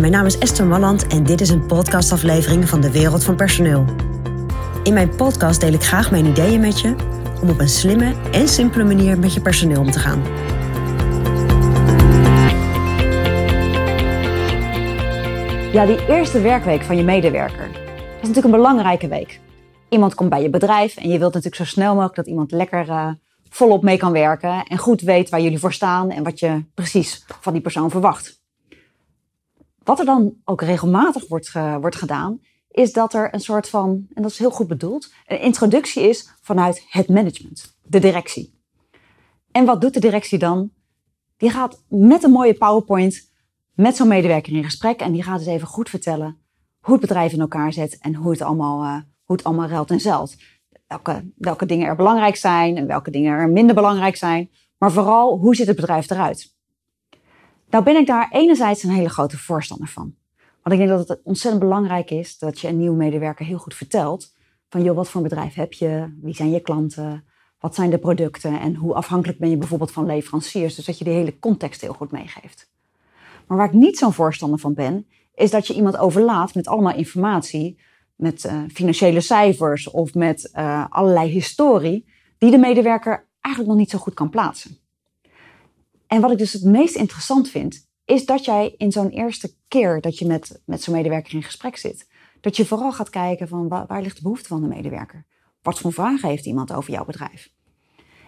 Mijn naam is Esther Malland en dit is een podcastaflevering van de Wereld van Personeel. In mijn podcast deel ik graag mijn ideeën met je om op een slimme en simpele manier met je personeel om te gaan. Ja, die eerste werkweek van je medewerker is natuurlijk een belangrijke week. Iemand komt bij je bedrijf en je wilt natuurlijk zo snel mogelijk dat iemand lekker uh, volop mee kan werken en goed weet waar jullie voor staan en wat je precies van die persoon verwacht. Wat er dan ook regelmatig wordt, wordt gedaan, is dat er een soort van, en dat is heel goed bedoeld, een introductie is vanuit het management, de directie. En wat doet de directie dan? Die gaat met een mooie PowerPoint met zo'n medewerker in gesprek en die gaat eens even goed vertellen hoe het bedrijf in elkaar zit en hoe het allemaal, uh, hoe het allemaal ruilt en zelt. Welke, welke dingen er belangrijk zijn en welke dingen er minder belangrijk zijn. Maar vooral, hoe ziet het bedrijf eruit? Nou ben ik daar enerzijds een hele grote voorstander van. Want ik denk dat het ontzettend belangrijk is dat je een nieuwe medewerker heel goed vertelt. Van joh, wat voor een bedrijf heb je? Wie zijn je klanten? Wat zijn de producten? En hoe afhankelijk ben je bijvoorbeeld van leveranciers? Dus dat je de hele context heel goed meegeeft. Maar waar ik niet zo'n voorstander van ben, is dat je iemand overlaat met allemaal informatie, met uh, financiële cijfers of met uh, allerlei historie, die de medewerker eigenlijk nog niet zo goed kan plaatsen. En wat ik dus het meest interessant vind, is dat jij in zo'n eerste keer dat je met, met zo'n medewerker in gesprek zit, dat je vooral gaat kijken van waar, waar ligt de behoefte van de medewerker? Wat voor vragen heeft iemand over jouw bedrijf?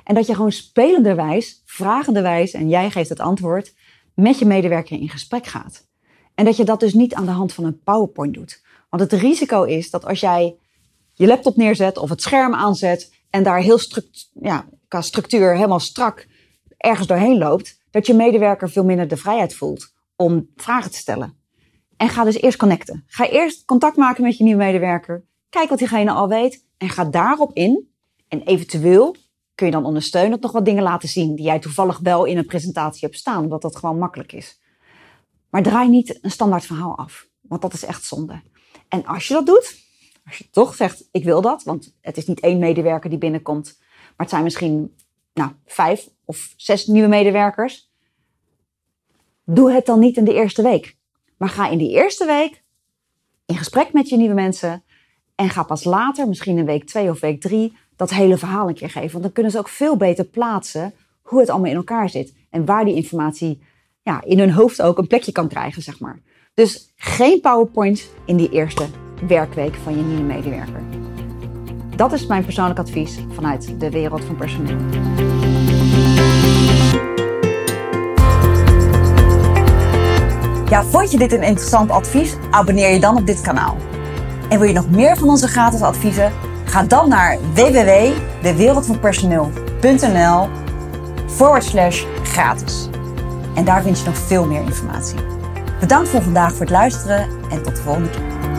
En dat je gewoon spelenderwijs, vragenderwijs, en jij geeft het antwoord, met je medewerker in gesprek gaat. En dat je dat dus niet aan de hand van een PowerPoint doet. Want het risico is dat als jij je laptop neerzet of het scherm aanzet en daar heel struct, ja, structuur helemaal strak ergens doorheen loopt, dat je medewerker veel minder de vrijheid voelt om vragen te stellen. En ga dus eerst connecten. Ga eerst contact maken met je nieuwe medewerker. Kijk wat diegene al weet en ga daarop in. En eventueel kun je dan ondersteunend nog wat dingen laten zien die jij toevallig wel in een presentatie hebt staan, omdat dat gewoon makkelijk is. Maar draai niet een standaard verhaal af, want dat is echt zonde. En als je dat doet, als je toch zegt, ik wil dat, want het is niet één medewerker die binnenkomt, maar het zijn misschien nou, vijf of zes nieuwe medewerkers. Doe het dan niet in de eerste week. Maar ga in die eerste week in gesprek met je nieuwe mensen. En ga pas later, misschien in week twee of week drie, dat hele verhaal een keer geven. Want dan kunnen ze ook veel beter plaatsen hoe het allemaal in elkaar zit. En waar die informatie ja, in hun hoofd ook een plekje kan krijgen, zeg maar. Dus geen PowerPoint in die eerste werkweek van je nieuwe medewerker. Dat is mijn persoonlijk advies vanuit de wereld van personeel. Ja, vond je dit een interessant advies? Abonneer je dan op dit kanaal. En wil je nog meer van onze gratis adviezen? Ga dan naar www.dewereldvanpersoneel.nl forward slash gratis. En daar vind je nog veel meer informatie. Bedankt voor vandaag voor het luisteren en tot de volgende keer.